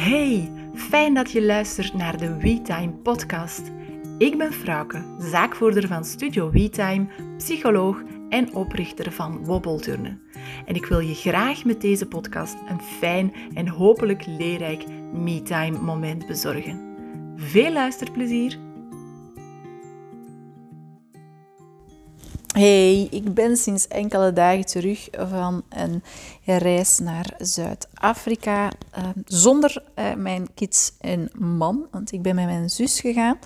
Hey, fijn dat je luistert naar de WeTime podcast. Ik ben Frauke, zaakvoerder van Studio WeTime, psycholoog en oprichter van Wobbelturnen. En ik wil je graag met deze podcast een fijn en hopelijk leerrijk MeTime moment bezorgen. Veel luisterplezier! Hey, ik ben sinds enkele dagen terug van een reis naar Zuid-Afrika uh, zonder uh, mijn kids en man, want ik ben met mijn zus gegaan.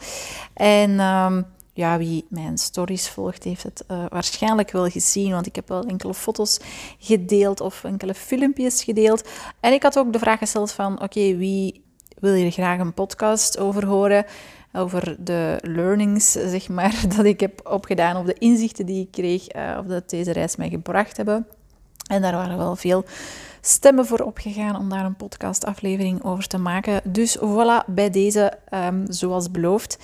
En uh, ja, wie mijn stories volgt, heeft het uh, waarschijnlijk wel gezien, want ik heb wel enkele foto's gedeeld of enkele filmpjes gedeeld. En ik had ook de vraag gesteld van, oké, wie wil hier graag een podcast over horen? Over de learnings, zeg maar, dat ik heb opgedaan, of de inzichten die ik kreeg, uh, of dat deze reis mij gebracht hebben. En daar waren wel veel stemmen voor opgegaan om daar een podcastaflevering over te maken. Dus voilà, bij deze, um, zoals beloofd.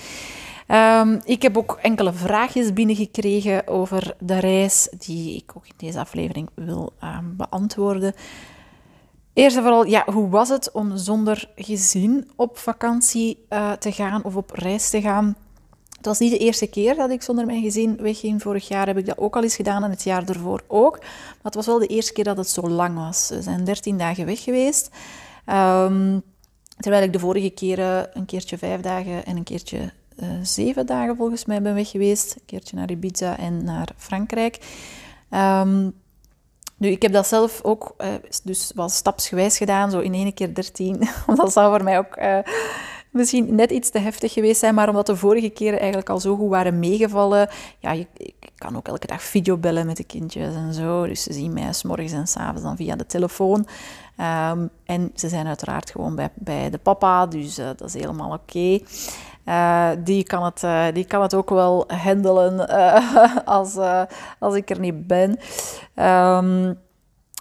Um, ik heb ook enkele vraagjes binnengekregen over de reis, die ik ook in deze aflevering wil um, beantwoorden. Eerst en vooral, ja, hoe was het om zonder gezin op vakantie uh, te gaan of op reis te gaan? Het was niet de eerste keer dat ik zonder mijn gezin wegging. Vorig jaar heb ik dat ook al eens gedaan en het jaar ervoor ook. Maar het was wel de eerste keer dat het zo lang was. We zijn 13 dagen weg geweest. Um, terwijl ik de vorige keren een keertje vijf dagen en een keertje uh, zeven dagen volgens mij ben weg geweest. Een keertje naar Ibiza en naar Frankrijk. Um, nu, ik heb dat zelf ook uh, dus wel stapsgewijs gedaan, zo in één keer 13. dat zou voor mij ook uh, misschien net iets te heftig geweest zijn, maar omdat de vorige keren eigenlijk al zo goed waren meegevallen. Ja, ik kan ook elke dag videobellen met de kindjes en zo. Dus ze zien mij morgens en s avonds dan via de telefoon. Um, en ze zijn uiteraard gewoon bij, bij de papa, dus uh, dat is helemaal oké. Uh, die, kan het, uh, die kan het ook wel handelen als, als ik er niet ben. Um,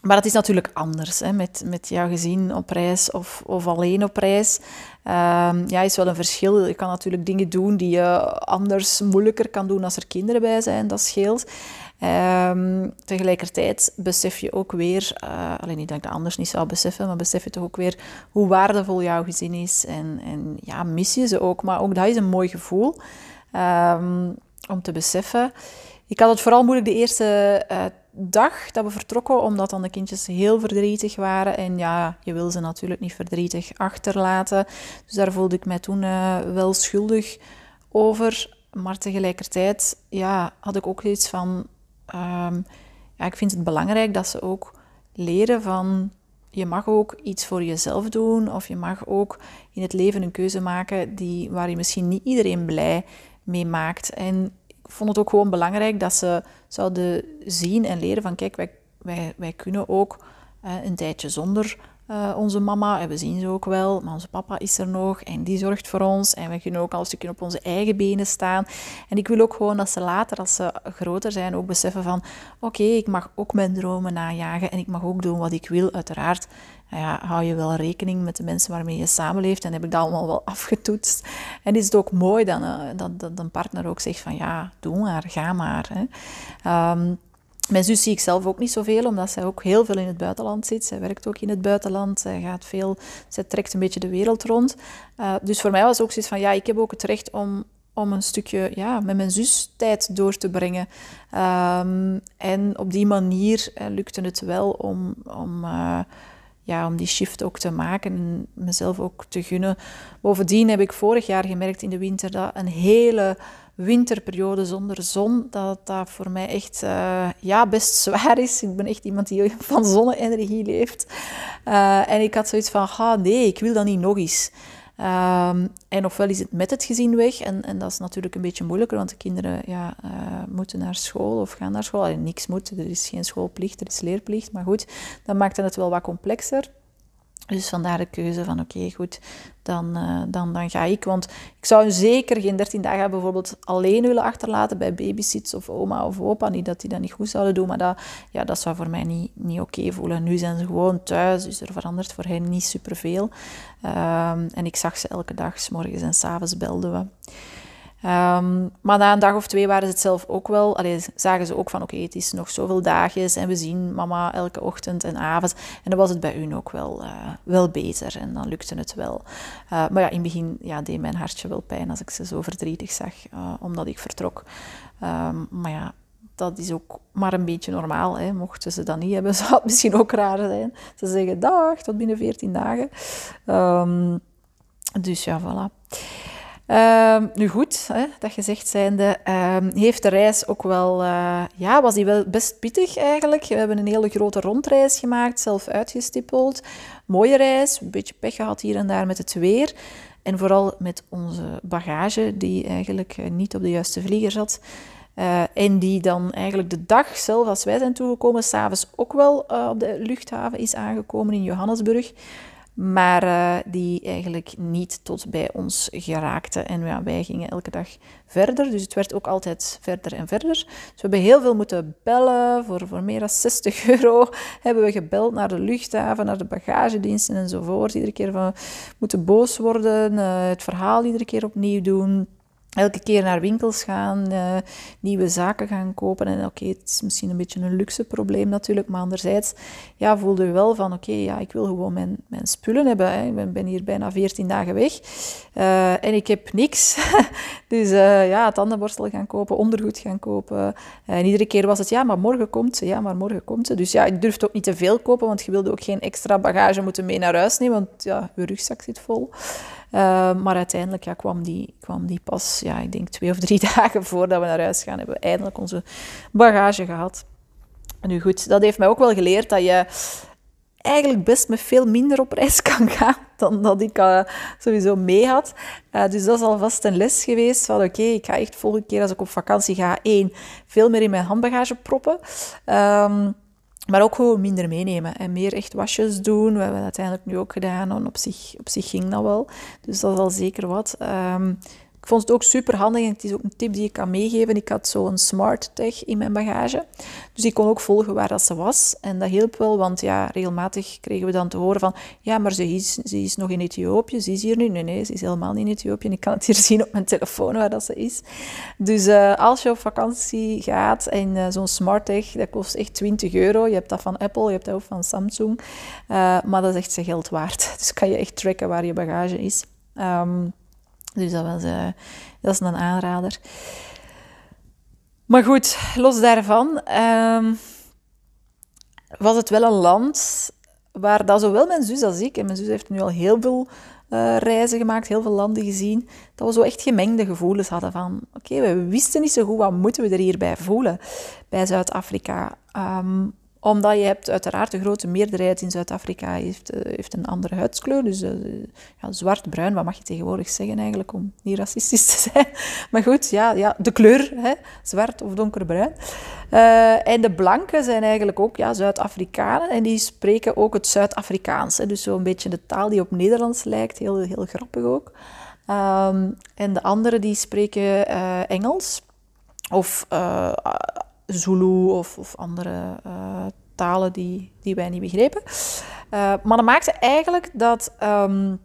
maar het is natuurlijk anders hè, met, met jouw gezin op reis of, of alleen op reis. Um, ja, is wel een verschil. Je kan natuurlijk dingen doen die je anders moeilijker kan doen als er kinderen bij zijn. Dat scheelt. Um, tegelijkertijd besef je ook weer, uh, alleen niet dat ik dat anders niet zou beseffen, maar besef je toch ook weer hoe waardevol jouw gezin is. En, en ja, mis je ze ook. Maar ook dat is een mooi gevoel um, om te beseffen. Ik had het vooral moeilijk de eerste uh, dag dat we vertrokken, omdat dan de kindjes heel verdrietig waren. En ja, je wil ze natuurlijk niet verdrietig achterlaten. Dus daar voelde ik mij toen uh, wel schuldig over. Maar tegelijkertijd ja, had ik ook iets van... Um, ja, ik vind het belangrijk dat ze ook leren van... Je mag ook iets voor jezelf doen. Of je mag ook in het leven een keuze maken die, waar je misschien niet iedereen blij mee maakt. En vond het ook gewoon belangrijk dat ze zouden zien en leren van kijk, wij, wij, wij kunnen ook uh, een tijdje zonder uh, onze mama. En we zien ze ook wel, maar onze papa is er nog en die zorgt voor ons. En we kunnen ook al een stukje op onze eigen benen staan. En ik wil ook gewoon dat ze later, als ze groter zijn, ook beseffen van oké, ik mag ook mijn dromen najagen en ik mag ook doen wat ik wil. Uiteraard nou ja, hou je wel rekening met de mensen waarmee je samenleeft. En heb ik dat allemaal wel afgetoetst. En is het ook mooi dan, uh, dat, dat een partner ook zegt van ja, doe maar, ga maar. Hè. Um, mijn zus zie ik zelf ook niet zoveel, omdat zij ook heel veel in het buitenland zit. Zij werkt ook in het buitenland. Zij gaat veel, zij trekt een beetje de wereld rond. Uh, dus voor mij was ook zoiets van, ja, ik heb ook het recht om, om een stukje ja, met mijn zus tijd door te brengen. Um, en op die manier uh, lukte het wel om, om, uh, ja, om die shift ook te maken en mezelf ook te gunnen. Bovendien heb ik vorig jaar gemerkt in de winter dat een hele winterperiode zonder zon, dat dat voor mij echt uh, ja, best zwaar is. Ik ben echt iemand die van zonne-energie leeft. Uh, en ik had zoiets van, ah, nee, ik wil dat niet nog eens. Um, en ofwel is het met het gezin weg, en, en dat is natuurlijk een beetje moeilijker, want de kinderen ja, uh, moeten naar school of gaan naar school. Allee, niks moet, er is geen schoolplicht, er is leerplicht, maar goed, dat maakt het wel wat complexer. Dus vandaar de keuze van oké, goed, dan, uh, dan, dan ga ik. Want ik zou zeker geen 13 dagen bijvoorbeeld alleen willen achterlaten bij babysits of oma of opa. Niet dat die dat niet goed zouden doen, maar dat, ja, dat zou voor mij niet, niet oké voelen. Nu zijn ze gewoon thuis, dus er verandert voor hen niet superveel. Um, en ik zag ze elke dag, s morgens en s avonds belden we. Ehm, maar na een dag of twee waren ze het zelf ook wel. Allee, zagen ze ook van oké, het is nog zoveel dagjes en we zien mama elke ochtend en avond. En dan was het bij hun ook wel, uh, wel beter en dan lukte het wel. Uh, maar ja, in het begin ja, deed mijn hartje wel pijn als ik ze zo verdrietig zag, uh, omdat ik vertrok. Um, maar ja, dat is ook maar een beetje normaal. Hè. Mochten ze dat niet hebben, zou het misschien ook raar zijn. Ze zeggen dag, tot binnen 14 dagen. Um, dus ja, voilà. Uh, nu goed, hè, dat gezegd zijnde, uh, heeft de reis ook wel, uh, ja, was die wel best pittig eigenlijk. We hebben een hele grote rondreis gemaakt, zelf uitgestippeld. Mooie reis, een beetje pech gehad hier en daar met het weer. En vooral met onze bagage, die eigenlijk eh, niet op de juiste vlieger zat. Uh, en die dan eigenlijk de dag zelf, als wij zijn toegekomen, s'avonds ook wel op de luchthaven is aangekomen in Johannesburg maar uh, die eigenlijk niet tot bij ons geraakte. En wij gingen elke dag verder, dus het werd ook altijd verder en verder. Dus we hebben heel veel moeten bellen, voor, voor meer dan 60 euro hebben we gebeld naar de luchthaven, naar de bagagediensten enzovoort. Iedere keer van, moeten boos worden, uh, het verhaal iedere keer opnieuw doen elke keer naar winkels gaan, uh, nieuwe zaken gaan kopen. En oké, het is misschien een beetje een luxe probleem natuurlijk, maar anderzijds ja, voelde je wel van oké, ja, ik wil gewoon mijn, mijn spullen hebben. Hè. Ik ben, hier bijna 14 dagen weg uh, en ik heb niks. dus uh, ja, tandenborstel gaan kopen, ondergoed gaan kopen. en iedere keer was het ja, maar morgen komt ze, ja, maar morgen komt ze. Dus ja, ik durfde ook niet te veel kopen, want je wilde ook geen extra bagage moeten mee naar huis nemen, want ja, je rugzak zit vol. Uh, maar uiteindelijk ja, kwam, die, kwam die pas, ja, ik denk twee of drie dagen voordat we naar huis gaan, hebben we eindelijk onze bagage gehad. Nu goed, dat heeft mij ook wel geleerd dat je eigenlijk best met veel minder op reis kan gaan dan dat ik uh, sowieso mee had. Uh, dus dat is alvast een les geweest van oké, ik ga echt volgende keer als ik op vakantie ga, één, veel meer in mijn handbagage proppen. Um, maar ook gewoon minder meenemen en meer echt wasjes doen. We hebben dat uiteindelijk nu ook gedaan en op zich, op zich ging dat wel. Dus dat is al zeker wat. Ik vond het ook super handig en het is ook een tip die ik kan meegeven. Ik had zo'n smart tag in mijn bagage. Dus ik kon ook volgen waar dat ze was. En dat hielp wel, want ja, regelmatig kregen we dan te horen van ja, maar ze is, ze is nog in Ethiopië, ze is hier nu. Nee, nee, ze is helemaal niet in Ethiopië. Ik kan het hier zien op mijn telefoon waar dat ze is. Dus uh, als je op vakantie gaat en uh, zo'n smart tag, dat kost echt 20 euro. Je hebt dat van Apple, je hebt dat ook van Samsung. Uh, maar dat is echt zijn geld waard. Dus kan je echt tracken waar je bagage is. Um, dus dat, was, uh, dat is een aanrader. Maar goed, los daarvan um, was het wel een land waar dat zowel mijn zus als ik, en mijn zus heeft nu al heel veel uh, reizen gemaakt, heel veel landen gezien, dat we zo echt gemengde gevoelens hadden van, oké, we wisten niet zo goed wat moeten we er hierbij voelen bij Zuid-Afrika. Um, omdat je hebt uiteraard de grote meerderheid in Zuid-Afrika heeft, uh, heeft een andere huidskleur. Dus uh, ja, zwart-bruin, wat mag je tegenwoordig zeggen eigenlijk om niet racistisch te zijn. Maar goed, ja, ja de kleur, hè, zwart of donkerbruin. Uh, en de blanken zijn eigenlijk ook ja, Zuid-Afrikanen en die spreken ook het Zuid-Afrikaans. Dus zo'n beetje de taal die op Nederlands lijkt, heel, heel grappig ook. Um, en de anderen die spreken Engels of Zulu of, of andere uh, talen die, die wij niet begrepen. Uh, maar dat maakte eigenlijk dat um,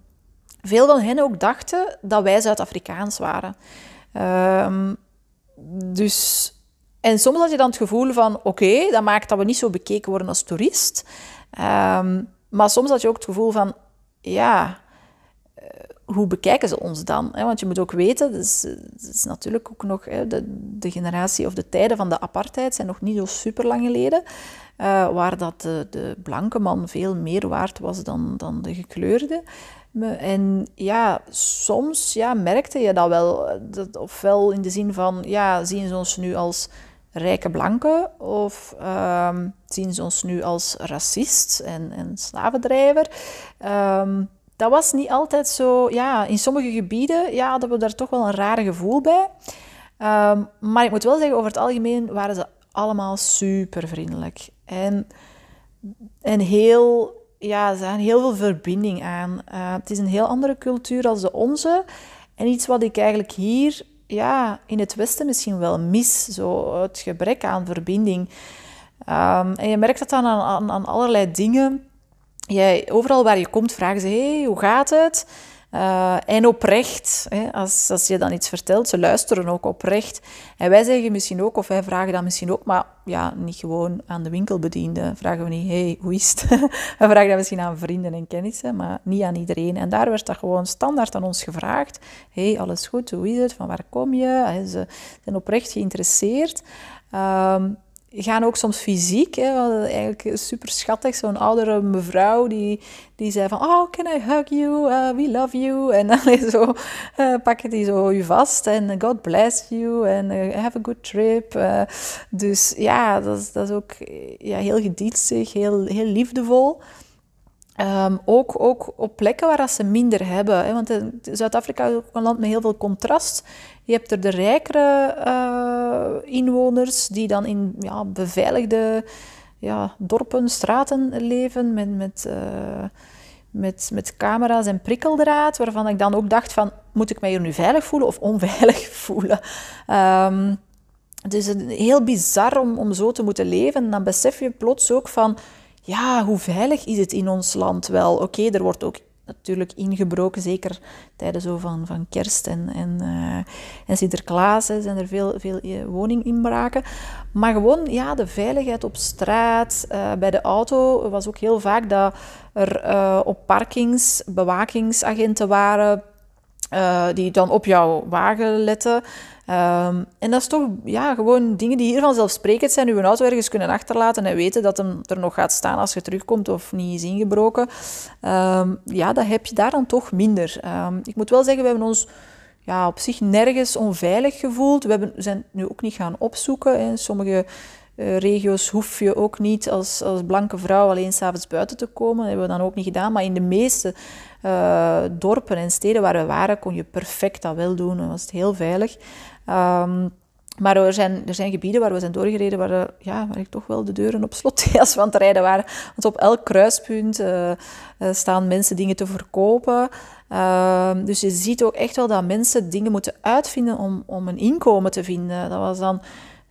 veel van hen ook dachten dat wij Zuid-Afrikaans waren. Um, dus, en soms had je dan het gevoel van, oké, dat maakt dat we niet zo bekeken worden als toerist. Um, maar soms had je ook het gevoel van, ja, hoe bekijken ze ons dan? Want je moet ook weten, het is, is, natuurlijk ook nog de, de, generatie of de tijden van de apartheid zijn nog niet zo super lang geleden, uh, waar dat de, blanke man veel meer waard was dan, dan de gekleurde. En ja, soms ja, merkte je dat wel, dat, ofwel in de zin van, ja, zien ze ons nu als rijke blanken of um, zien ze ons nu als racist en, en slavendrijver? Um, dat was niet altijd zo. Ja, in sommige gebieden ja, hadden we daar toch wel een rare gevoel bij. Ehm, maar ik moet wel zeggen, over het algemeen waren ze allemaal super vriendelijk. En, en heel, ja, ze hadden heel veel verbinding aan. Uh, het is een heel andere cultuur als de onze. En iets wat ik eigenlijk hier ja, in het Westen misschien wel mis. Zo het gebrek aan verbinding. Um, en je merkt dat dan aan, aan allerlei dingen jij, overal waar je komt vragen ze, hey, hoe gaat het? Uh, en oprecht, hè, als, als je dan iets vertelt, ze luisteren ook oprecht. En wij zeggen misschien ook, of wij vragen dan misschien ook, maar ja, niet gewoon aan de winkelbediende. Vragen we niet, hey, hoe is het? we vragen dat misschien aan vrienden en kennissen, maar niet aan iedereen. En daar werd dat gewoon standaard aan ons gevraagd. hey, alles goed, hoe is het? Van waar kom je? Ze zijn oprecht geïnteresseerd. Um, gaan ook soms fysiek. Hè, eigenlijk super schattig. Zo'n oudere mevrouw die, die zei van... Oh, can I hug you? Uh, we love you. En dan zo uh, pakken die zo je vast. En God bless you. En uh, have a good trip. dus ja, dat is, dat is ook ja, heel gedienstig. Heel, heel liefdevol. Um, ook, ook op plekken waar ze minder hebben. Hè? Want Zuid-Afrika is ook een land met heel veel contrast. Je hebt er de rijkere uh, inwoners die dan in ja, beveiligde ja, dorpen, straten leven met, met, uh, met, met camera's en prikkeldraad, waarvan ik dan ook dacht van, moet ik mij hier nu veilig voelen of onveilig voelen? Um, het is heel bizar om, om zo te moeten leven. En dan besef je plots ook van, ja, hoe veilig is het in ons land wel? Oké, er wordt ook natuurlijk ingebroken, zeker tijdens zo van, van kerst en, en, uh, en Sinterklaas hè, zijn er veel, veel eh, woninginbraken. Maar gewoon ja, de veiligheid op straat, uh, bij de auto was ook heel vaak dat er op parkings bewakingsagenten waren die dan op jouw wagen letten. Um, en dat is toch ja, gewoon dingen die hier vanzelfsprekend zijn. Uw auto ergens kunnen achterlaten en weten dat hem er nog gaat staan als je terugkomt of niet is ingebroken. Um, ja, dat heb je daar dan toch minder. Um, ik moet wel zeggen, we hebben ons ja, op zich nergens onveilig gevoeld. We hebben, zijn nu ook niet gaan opzoeken. In sommige uh, regio's hoef je ook niet als, als blanke vrouw alleen s'avonds buiten te komen. Dat hebben we dan ook niet gedaan. Maar in de meeste uh, dorpen en steden waar we waren, kon je perfect dat wel doen. Dan was het heel veilig. Um, maar er zijn, er zijn gebieden waar we zijn doorgereden waar, uh, ja, waar ik toch wel de deuren op slot als we aan het rijden waren. Want op elk kruispunt uh, staan mensen dingen te verkopen. Uh, dus je ziet ook echt wel dat mensen dingen moeten uitvinden om, om een inkomen te vinden. Dat was dan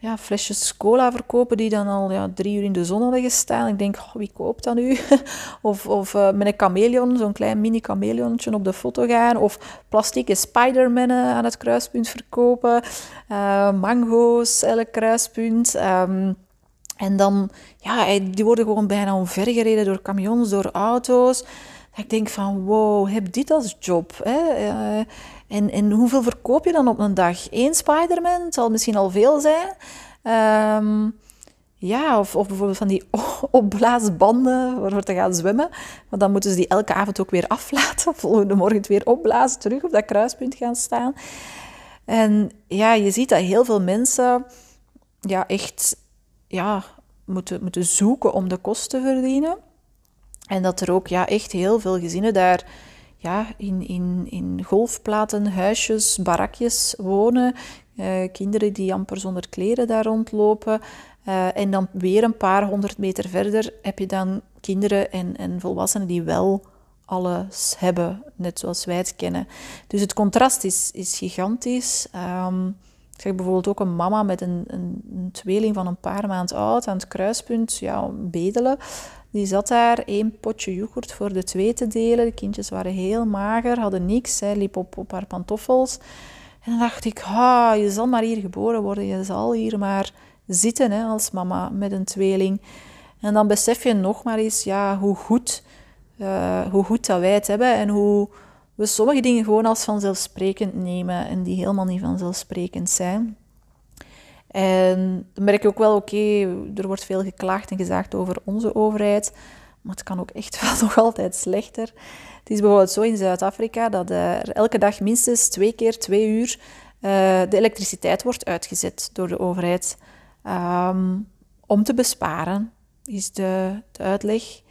ja, flesjes cola verkopen die dan al ja, drie uur in de zon hadden gestaan. Ik denk, oh, wie koopt dat nu? of of uh, met een chameleon, zo'n klein mini chameleontje op de foto gaan. Of plastieke Spidermannen aan het kruispunt verkopen. Uh, mango's, elk kruispunt. Um, en dan, ja, die worden gewoon bijna omvergereden door camions, door auto's. Ik denk van, wow, heb dit als job? Hè? Uh, en, en hoeveel verkoop je dan op een dag? Eén Spider-Man, zal misschien al veel zijn. Um, ja, of, bijvoorbeeld van die opblaasbanden waarvoor te gaan zwemmen. Want dan moeten ze die elke avond ook weer aflaten. Volgende morgen het weer opblazen, terug op dat kruispunt gaan staan. En ja, je ziet dat heel veel mensen ja, echt ja, moeten, moeten zoeken om de kost te verdienen. En dat er ook ja, echt heel veel gezinnen daar ja, in, in, in golfplaten, huisjes, barakjes wonen. Uh, kinderen die amper zonder kleren daar rondlopen. Uh, en dan weer een paar honderd meter verder heb je dan kinderen en, en volwassenen die wel alles hebben, net zoals wij het kennen. Dus het contrast is, is gigantisch. Um, ik zag bijvoorbeeld ook een mama met een, een, een, tweeling van een paar maanden oud aan het kruispunt ja, bedelen. Die zat daar één potje yoghurt voor de twee te delen. De kindjes waren heel mager, hadden niks. Zij liep op, op haar pantoffels. En dan dacht ik, ha, je zal maar hier geboren worden. Je zal hier maar zitten hè, als mama met een tweeling. En dan besef je nog maar eens ja, hoe, goed, uh, hoe goed dat wij het hebben. En hoe we sommige dingen gewoon als vanzelfsprekend nemen. En die helemaal niet vanzelfsprekend zijn. En dan merk je ook wel, oké, er wordt veel geklaagd en gezaagd over onze overheid, maar het kan ook echt wel nog altijd slechter. Het is bijvoorbeeld zo in Zuid-Afrika dat er elke dag minstens twee keer twee uur uh, de elektriciteit wordt uitgezet door de overheid. Um, om te besparen, is de, de uitleg.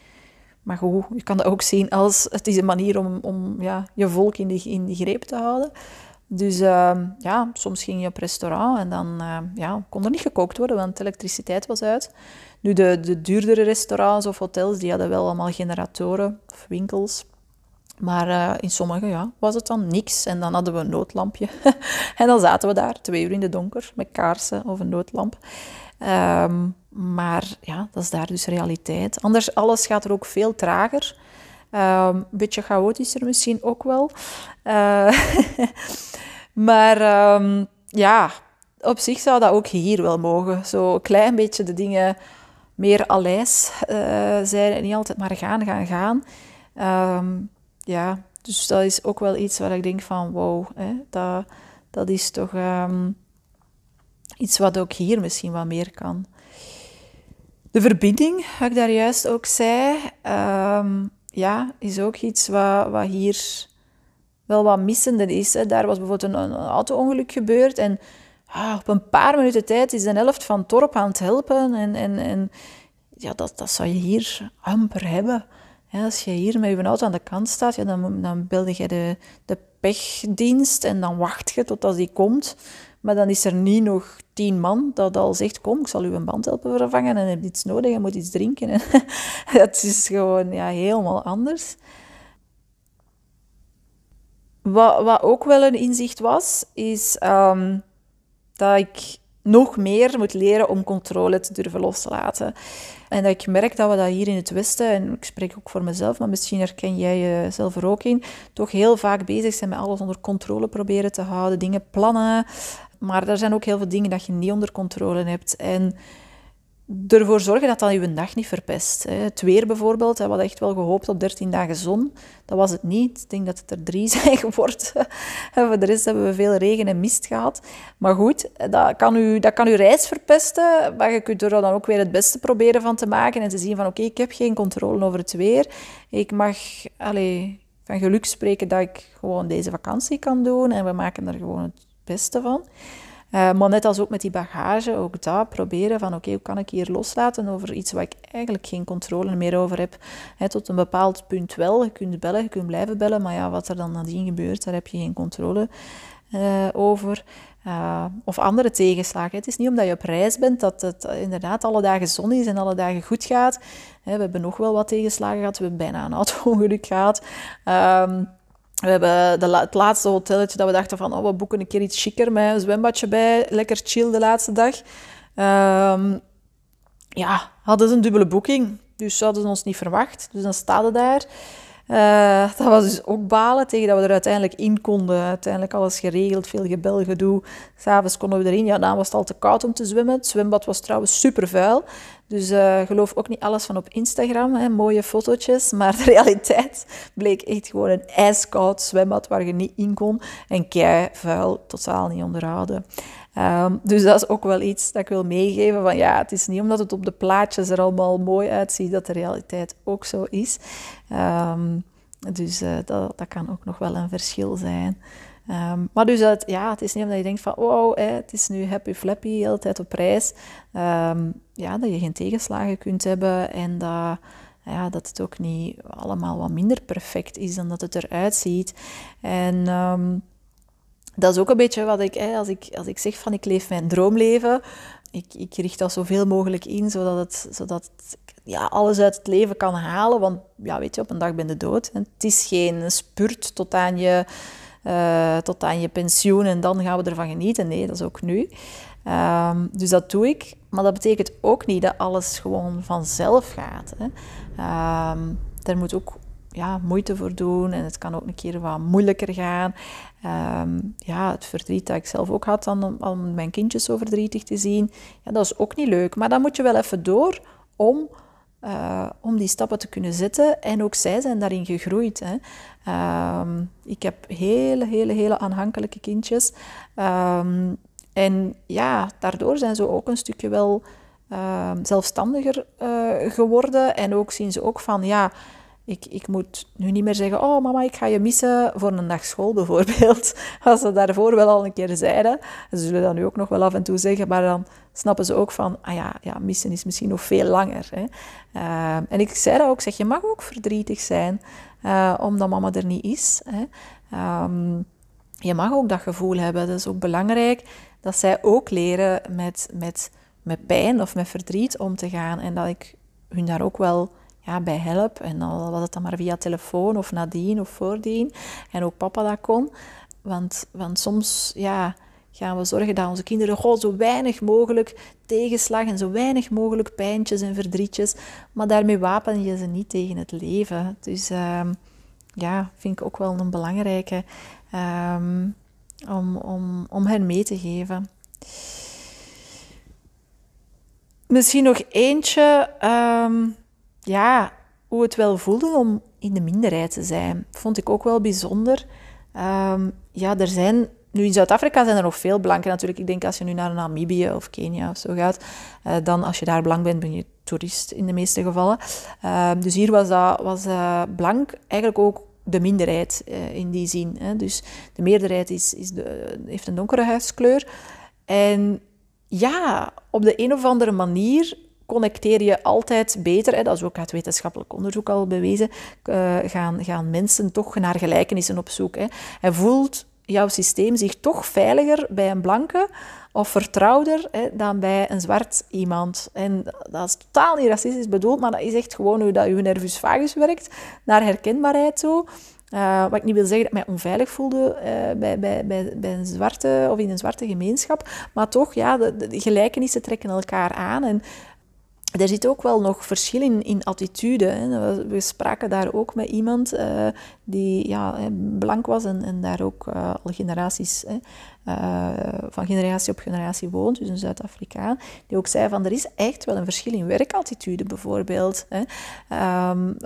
Maar goed, je kan dat ook zien als het is een manier om, om ja, je volk in de, in de greep te houden. Dus uh, ja, soms ging je op restaurant en dan uh, ja, kon er niet gekookt worden, want de elektriciteit was uit. Nu, de, de duurdere restaurants of hotels, die hadden wel allemaal generatoren of winkels. Maar uh, in sommige ja, was het dan niks. En dan hadden we een noodlampje. en dan zaten we daar, twee uur in de donker, met kaarsen of een noodlamp. Um, maar ja, dat is daar dus realiteit. Anders, alles gaat er ook veel trager. Ehm, een beetje chaotischer misschien ook wel. Uh, maar ehm, ja, op zich zou dat ook hier wel mogen. Zo klein beetje de dingen meer alijs uh, zijn en niet altijd maar gaan, gaan, gaan. Um, ja, dus dat is ook wel iets waar ik denk van wow, hè, dat, dat is toch um, iets wat ook hier misschien wat meer kan. De verbinding, wat ik daar juist ook zei, um, ja, is ook iets wat, wat hier wel wat missende is. Hè. Daar was bijvoorbeeld een, een auto-ongeluk gebeurd en ah, op een paar minuten tijd is de helft van het dorp aan het helpen. En, en, en ja, dat, dat zou je hier amper hebben. als je hier met je auto aan de kant staat, ja, dan, dan belde je de, de pechdienst en dan wacht je totdat die komt. Maar dan is er niet nog tien man dat al zegt, kom, ik zal u een band helpen vervangen en je hebt iets nodig, je moet iets drinken. het is gewoon ja, helemaal anders. Wat, wat ook wel een inzicht was, is ehm, dat ik nog meer moet leren om controle te durven loslaten. En dat ik merk dat we dat hier in het Westen, en ik spreek ook voor mezelf, maar misschien herken jij jezelf er ook in, toch heel vaak bezig zijn met alles onder controle proberen te houden, dingen plannen. Maar er zijn ook heel veel dingen dat je niet onder controle hebt. En ervoor zorgen dat dat je dag niet verpest. Het weer bijvoorbeeld, we hadden echt wel gehoopt op 13 dagen zon. Dat was het niet. Ik denk dat het er drie zijn geworden. De rest hebben we veel regen en mist gehad. Maar goed, dat kan u, dat kan uw reis verpesten. Maar je kunt er dan ook weer het beste proberen van te maken. En te zien van oké, ik heb geen controle over het weer. Ik mag allez, van geluk spreken dat ik gewoon deze vakantie kan doen. En we maken er gewoon het van. Uh, maar net als ook met die bagage, ook daar proberen van oké, hoe kan ik hier loslaten over iets waar ik eigenlijk geen controle meer over heb. tot een bepaald punt wel, je kunt bellen, je kunt blijven bellen, maar ja, wat er dan nadien gebeurt, daar heb je geen controle uh, over. Uh, of andere tegenslagen. Het is niet omdat je op reis bent dat het inderdaad alle dagen zon is en alle dagen goed gaat. we hebben nog wel wat tegenslagen gehad. We hebben bijna een auto-ongeluk gehad. Um, we hebben de het laatste hotelletje dat we dachten van, oh, we boeken een keer iets chiquer met een zwembadje bij. Lekker chill de laatste dag. Um, ja, hadden ze een dubbele boeking. Dus hadden ze ons niet verwacht. Dus dan we daar. Uh, dat was dus ook balen, tegen dat we er uiteindelijk in konden. Uiteindelijk alles geregeld, veel gebel, gedoe. S'avonds konden we erin. Ja, dan was het al te koud om te zwemmen. Het zwembad was trouwens super vuil. Dus uh, geloof ook niet alles van op Instagram, hè, mooie fotootjes. Maar de realiteit bleek echt gewoon een ijskoud zwembad waar je niet in kon. En kei vuil, totaal niet onderhouden. Um, dus dat is ook wel iets dat ik wil meegeven. Van ja, het is niet omdat het op de plaatjes er allemaal mooi uitziet, dat de realiteit ook zo is. Um, dus uh, dat, dat kan ook nog wel een verschil zijn. Um, maar dus het, ja, het is niet omdat je denkt van wow, hè, het is nu happy flappy, hele tijd op reis. ja, dat je geen tegenslagen kunt hebben en dat, ja, dat het ook niet allemaal wat minder perfect is dan dat het eruit ziet. En dat is ook een beetje wat ik, hè, als ik, als ik zeg van ik leef mijn droomleven, ik, ik richt dat zoveel mogelijk in, zodat, het, zodat ja, alles uit het leven kan halen. Want ja, weet je, op een dag ben je dood. Het is geen spurt tot aan, je, uh, tot aan je pensioen en dan gaan we ervan genieten. Nee, dat is ook nu. Um, dus dat doe ik. Maar dat betekent ook niet dat alles gewoon vanzelf gaat. Hè. Um, er moet ook ja, moeite voor doen en het kan ook een keer wat moeilijker gaan. Um, ja, het verdriet dat ik zelf ook had om, om mijn kindjes zo verdrietig te zien, ja, dat is ook niet leuk. Maar dan moet je wel even door om, uh, om die stappen te kunnen zetten. En ook zij zijn daarin gegroeid. Hè. Um, ik heb hele, hele, hele aanhankelijke kindjes. Um, en ja, daardoor zijn ze ook een stukje wel zelfstandiger uh, geworden. En ook zien ze ook van, ja ik, ik moet nu niet meer zeggen, oh mama, ik ga je missen voor een dag school bijvoorbeeld. Als ze daarvoor wel al een keer zeiden. Ze zullen dat nu ook nog wel af en toe zeggen, maar dan snappen ze ook van, ah ja, ja missen is misschien nog veel langer. Hè. Uh, en ik zei dat ook, zeg, je mag ook verdrietig zijn, uh, omdat mama er niet is. Hè. Um, je mag ook dat gevoel hebben. Dat is ook belangrijk dat zij ook leren met, met, met pijn of met verdriet om te gaan. En dat ik hun daar ook wel ja, bij help. En dan was het dan maar via telefoon of nadien of voordien. En ook papa dat kon. Want, want soms ja, gaan we zorgen dat onze kinderen goh, zo weinig mogelijk tegenslag en zo weinig mogelijk pijntjes en verdrietjes. Maar daarmee wapen je ze niet tegen het leven. Dus ehm, ja, vind ik ook wel een belangrijke ehm, om, om, om hen mee te geven. Misschien nog eentje. Ehm, ja, hoe het wel voelde om in de minderheid te zijn. Vond ik ook wel bijzonder. ja, er zijn nu in Zuid-Afrika zijn er nog veel blanken natuurlijk. Ik denk als je nu naar Namibië of Kenia of zo gaat, uh, dan als je daar blank bent, ben je toerist in de meeste gevallen. Uh, dus hier was, dat, was uh, blank eigenlijk ook de minderheid in die zin. Hè. Dus de meerderheid is, is de, heeft een donkere huidskleur. En ja, op de een of andere manier connecteer je altijd beter, hè, dat is ook uit wetenschappelijk onderzoek al bewezen, gaan, gaan mensen toch naar gelijkenissen op zoek. Hè. Hij voelt jouw systeem zich toch veiliger bij een blanke of vertrouwder hè, dan bij een zwart iemand. En dat is totaal niet racistisch bedoeld, maar dat is echt gewoon hoe dat je nervus vagus werkt, naar herkenbaarheid zo. Uh, wat ik niet wil zeggen dat ik mij onveilig voelde uh, bij, bij, bij, bij een zwarte of in een zwarte gemeenschap, maar toch, ja, de, de gelijkenissen trekken elkaar aan. En er zit ook wel nog verschil in, in attitude. Hè. We spraken daar ook met iemand uh, die ja, blank was en, en daar ook uh, al generaties, hè, uh, van generatie op generatie woont, dus een Zuid-Afrikaan, die ook zei van er is echt wel een verschil in werkattitude bijvoorbeeld. Hè. Um,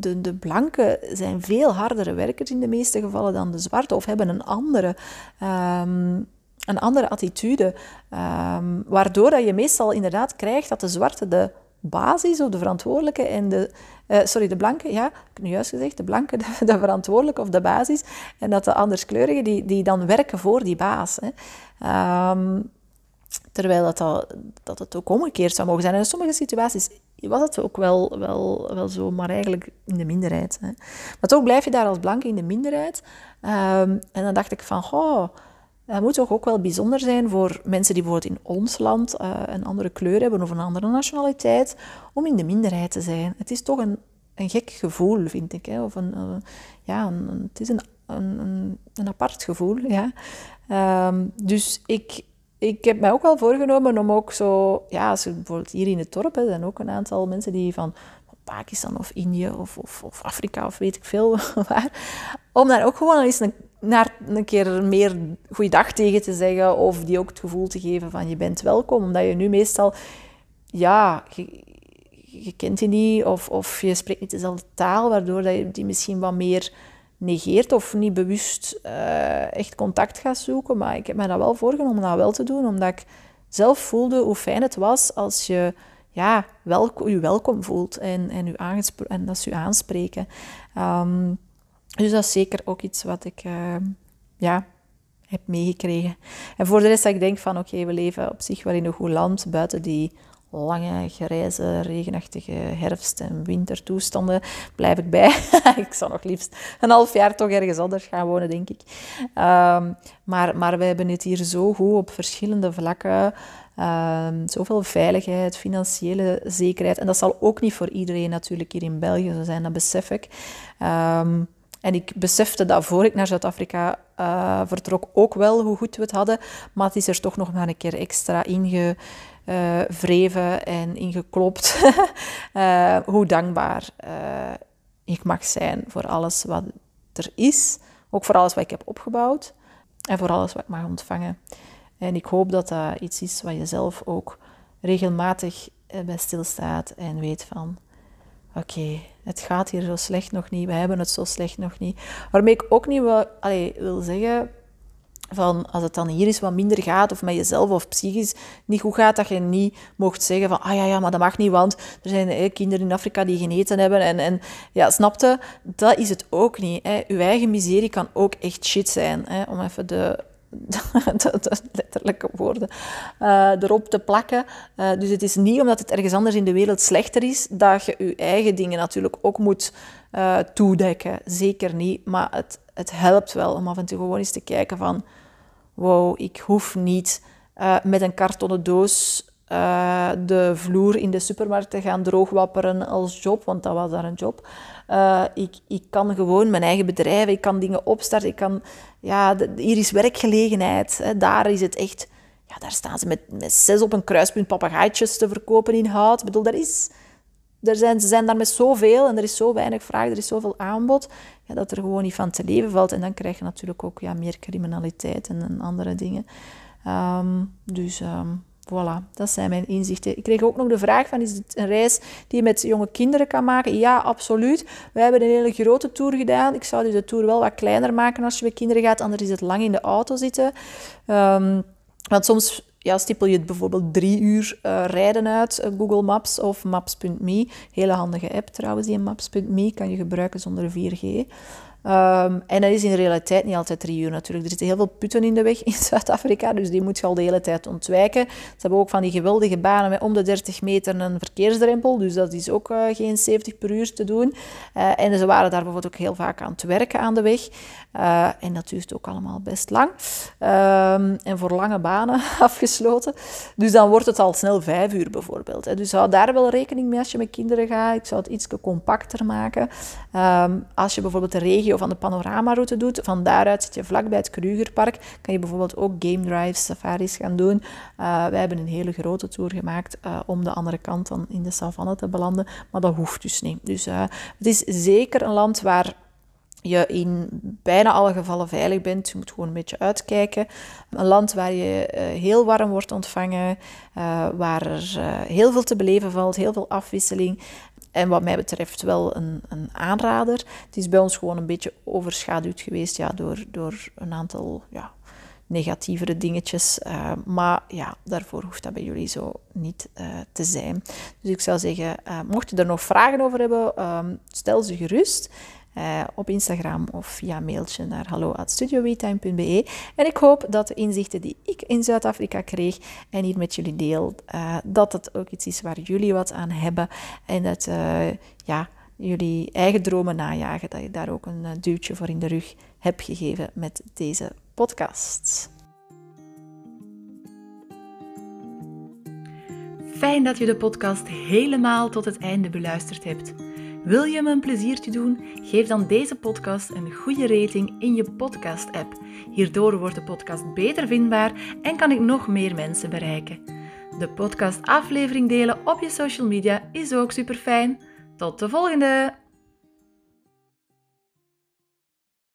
de, de blanken zijn veel hardere werkers in de meeste gevallen dan de zwarte of hebben een andere... Um, een andere attitude. Um, waardoor dat je meestal inderdaad krijgt dat de zwarte de basis of de verantwoordelijke en de, uh, sorry, de blanke, ja, ik heb nu juist gezegd, de blanke, de, de, verantwoordelijke of de basis, en dat de anderskleurigen die, die dan werken voor die baas. Hè. Um, terwijl dat, dat, dat het ook omgekeerd zou mogen zijn. In sommige situaties was het ook wel, wel, wel zo, maar eigenlijk in de minderheid. Hè. Maar toch blijf je daar als blanke in de minderheid. Um, en dan dacht ik van, oh, het moet toch ook wel bijzonder zijn voor mensen die bijvoorbeeld in ons land uh, een andere kleur hebben of een andere nationaliteit, om in de minderheid te zijn. Het is toch een, een gek gevoel, vind ik. Hè? Of een, uh, ja, het is een, een, apart gevoel. Ja. Um, dus ik, ik heb mij ook wel voorgenomen om ook zo, ja, als bijvoorbeeld hier in het dorp, zijn ook een aantal mensen die van Pakistan of Indië of, of, of Afrika of weet ik veel waar, om daar ook gewoon eens een naar een keer meer goeiedag tegen te zeggen of die ook het gevoel te geven van je bent welkom. Omdat je nu meestal, ja, je, je kent die niet of, of je spreekt niet dezelfde taal, waardoor je die misschien wat meer negeert of niet bewust uh, echt contact gaat zoeken. Maar ik heb me dat wel voorgenomen om dat wel te doen, omdat ik zelf voelde hoe fijn het was als je ja, wel, je welkom voelt en, en, u en dat ze je aanspreken. Um, dus dat is zeker ook iets wat ik uh, ja, heb meegekregen. En voor de rest dat ik denk van oké, we leven op zich wel in een goed land, buiten die lange, grijze, regenachtige herfst- en wintertoestanden blijf ik bij. ik zou nog liefst een half jaar toch ergens anders gaan wonen, denk ik. Um, maar, maar we hebben het hier zo goed op verschillende vlakken. Um, zoveel veiligheid, financiële zekerheid. En dat zal ook niet voor iedereen natuurlijk hier in België zo zijn, dat besef ik. Um, en ik besefte dat voor ik naar Zuid-Afrika uh, vertrok ook wel hoe goed we het hadden. Maar het is er toch nog maar een keer extra ingevreven uh, en ingeklopt. uh, hoe dankbaar uh, ik mag zijn voor alles wat er is. Ook voor alles wat ik heb opgebouwd. En voor alles wat ik mag ontvangen. En ik hoop dat dat iets is wat je zelf ook regelmatig bij stilstaat en weet van oké, het gaat hier zo slecht nog niet, we hebben het zo slecht nog niet. Waarmee ik ook niet wil, wil zeggen van als het dan hier is wat minder gaat of met jezelf of psychisch niet goed gaat, dat je niet mocht zeggen van ah ja, ja, maar dat mag niet, want er zijn kinderen in Afrika die geen eten hebben en, en ja, snapte? Dat is het ook niet. Hè. Uw eigen miserie kan ook echt shit zijn, hè, om even de letterlijke woorden, uh, erop te plakken. Uh, dus het is niet omdat het ergens anders in de wereld slechter is, dat je je eigen dingen natuurlijk ook moet uh, toedekken. Zeker niet. Maar het, het helpt wel om af en toe gewoon eens te kijken van... Wow, ik hoef niet met een kartonnen doos eh, de vloer in de supermarkt te gaan droogwapperen als job, want dat was daar een job. Uh, ik, ik kan gewoon mijn eigen bedrijf, ik kan dingen opstarten, ik kan, ja, hier is werkgelegenheid. Hè. Daar is het echt, ja, daar staan ze met, met zes op een kruispunt papegaaitjes te verkopen in hout. Ik bedoel, daar is, er zijn, ze zijn daar met zoveel en er is zo weinig vraag, er is zoveel aanbod, ja, dat er gewoon niet van te leven valt. En dan krijg je natuurlijk ook ja, meer criminaliteit en, andere dingen. Um, dus um, Voilà, dat zijn mijn inzichten. Ik kreeg ook nog de vraag van, is het een reis die je met jonge kinderen kan maken? Ja, absoluut. Wij hebben een hele grote tour gedaan. Ik zou dus de tour wel wat kleiner maken als je met kinderen gaat, anders is het lang in de auto zitten. Um, want soms ja, stippel je bijvoorbeeld drie uur uh, rijden uit, uh, Google Maps of Maps.me. Hele handige app trouwens, die Maps.me kan je gebruiken zonder 4G. Um, en dat is in de realiteit niet altijd drie uur natuurlijk. Er zitten heel veel putten in de weg in Zuid-Afrika, dus die moet je al de hele tijd ontwijken. Ze hebben ook van die geweldige banen met om de 30 meter een verkeersdrempel, dus dat is ook uh, geen 70 per uur te doen. En ze waren daar bijvoorbeeld ook heel vaak aan het werken aan de weg. Uh, en dat duurt ook allemaal best lang. Um, en voor lange banen afgesloten. Dus dan wordt het al snel vijf uur bijvoorbeeld. Dus hou daar wel rekening mee als je met kinderen gaat. Ik zou het iets compacter maken. Um, als je bijvoorbeeld de regio van de panoramaroute doet, van daaruit zit je vlakbij het Krugerpark, kan je bijvoorbeeld ook game drives, safaris gaan doen. Uh, wij hebben een hele grote tour gemaakt uh, om de andere kant dan in de savanne te belanden, maar dat hoeft dus niet. Dus het is zeker een land waar je in bijna alle gevallen veilig bent. Je moet gewoon een beetje uitkijken. Een land waar je heel warm wordt ontvangen, waar er heel veel te beleven valt, heel veel afwisseling. En wat mij betreft wel een, een aanrader. Het is bij ons gewoon een beetje overschaduwd geweest ja, door, door een aantal ja, negatievere dingetjes. Maar ja, daarvoor hoeft dat bij jullie zo niet te zijn. Dus ik zou zeggen, mocht je er nog vragen over hebben, ehm, stel ze gerust. Uh, op Instagram of via mailtje naar hallo.studiowetime.be. En ik hoop dat de inzichten die ik in Zuid-Afrika kreeg en hier met jullie deel, uh, dat het ook iets is waar jullie wat aan hebben. En dat uh, ja, jullie eigen dromen najagen, dat je daar ook een duwtje voor in de rug hebt gegeven met deze podcast. Fijn dat je de podcast helemaal tot het einde beluisterd hebt. Wil je me een pleziertje doen? Geef dan deze podcast een goede rating in je podcast-app. Hierdoor wordt de podcast beter vindbaar en kan ik nog meer mensen bereiken. De podcast-aflevering delen op je social media is ook super fijn. Tot de volgende!